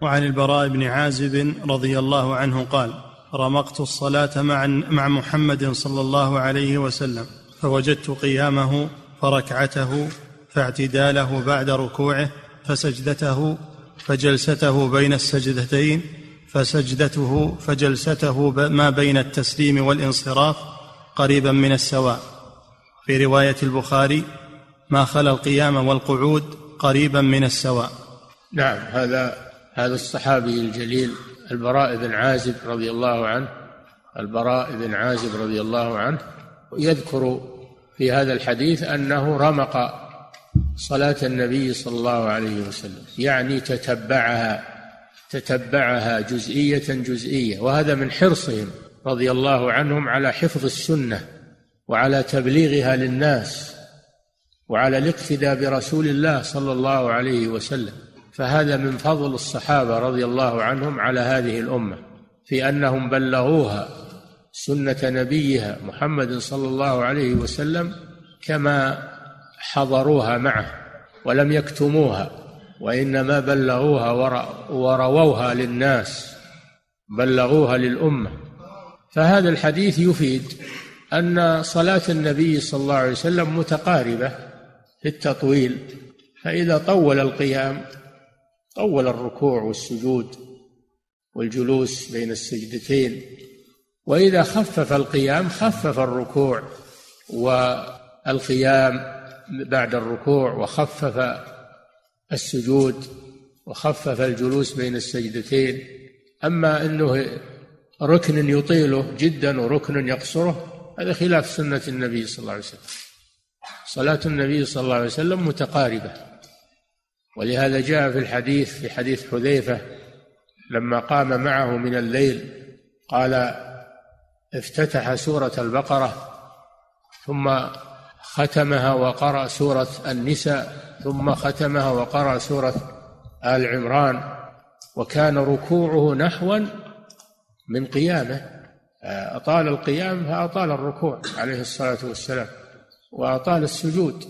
وعن البراء بن عازب رضي الله عنه قال رمقت الصلاة مع مع محمد صلى الله عليه وسلم فوجدت قيامه فركعته فاعتداله بعد ركوعه فسجدته فجلسته بين السجدتين فسجدته فجلسته ما بين التسليم والانصراف قريبا من السواء. في رواية البخاري ما خلا القيام والقعود قريبا من السواء. نعم هذا هذا الصحابي الجليل البراء بن عازب رضي الله عنه البراء بن عازب رضي الله عنه يذكر في هذا الحديث أنه رمق صلاة النبي صلى الله عليه وسلم يعني تتبعها تتبعها جزئية جزئية وهذا من حرصهم رضي الله عنهم على حفظ السنة وعلى تبليغها للناس وعلى الاقتداء برسول الله صلى الله عليه وسلم. فهذا من فضل الصحابة رضي الله عنهم على هذه الأمة في أنهم بلغوها سنة نبيها محمد صلى الله عليه وسلم كما حضروها معه ولم يكتموها وإنما بلغوها ورووها للناس بلغوها للأمة. فهذا الحديث يفيد أن صلاة النبي صلى الله عليه وسلم متقاربة في التطويل فإذا طول القيام طول الركوع والسجود والجلوس بين السجدتين وإذا خفف القيام خفف الركوع والقيام بعد الركوع وخفف السجود وخفف الجلوس بين السجدتين. أما إنه ركن يطيله جدا وركن يقصره هذا خلاف سنة النبي صلى الله عليه وسلم. صلاة النبي صلى الله عليه وسلم متقاربة. ولهذا جاء في الحديث في حديث حذيفة لما قام معه من الليل قال افتتح سورة البقرة ثم ختمها وقرأ سورة النساء ثم ختمها وقرأ سورة آل عمران وكان ركوعه نحوا من قيامه. أطال القيام فأطال الركوع عليه الصلاة والسلام وأطال السجود.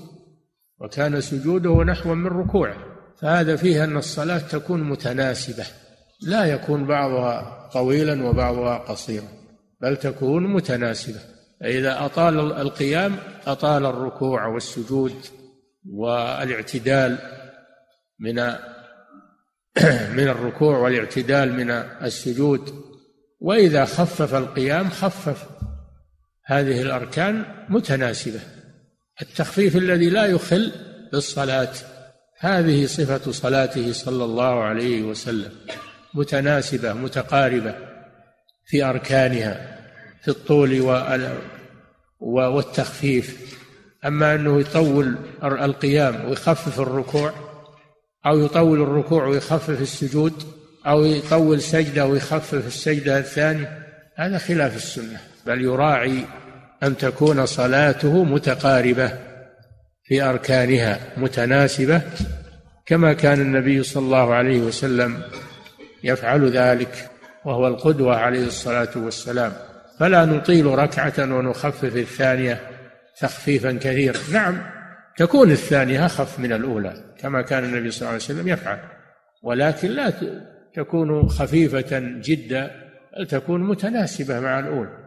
وكان سجوده نحوا من ركوعه. فهذا فيه أن الصلاة تكون متناسبة لا يكون بعضها طويلا وبعضها قصيرا بل تكون متناسبة. فإذا أطال القيام أطال الركوع والسجود والاعتدال من من الركوع والاعتدال من السجود. وإذا خفف القيام خفف هذه الأركان متناسبة. التخفيف الذي لا يخل بالصلاة. هذه صفة صلاته صلى الله عليه وسلم متناسبة متقاربة في أركانها في الطول والتخفيف. أما أنه يطول القيام ويخفف الركوع أو يطول الركوع ويخفف السجود أو يطول سجدة ويخفف السجدة الثانية هذا خلاف السنة بل يراعي أن تكون صلاته متقاربة في أركانها متناسبة كما كان النبي صلى الله عليه وسلم يفعل ذلك وهو القدوة عليه الصلاة والسلام. فلا نطيل ركعة ونخفف الثانية تخفيفا كثيرا. نعم تكون الثانية أخف من الأولى كما كان النبي صلى الله عليه وسلم يفعل. ولكن لا تكون خفيفة جدا تكون متناسبة مع الأولى.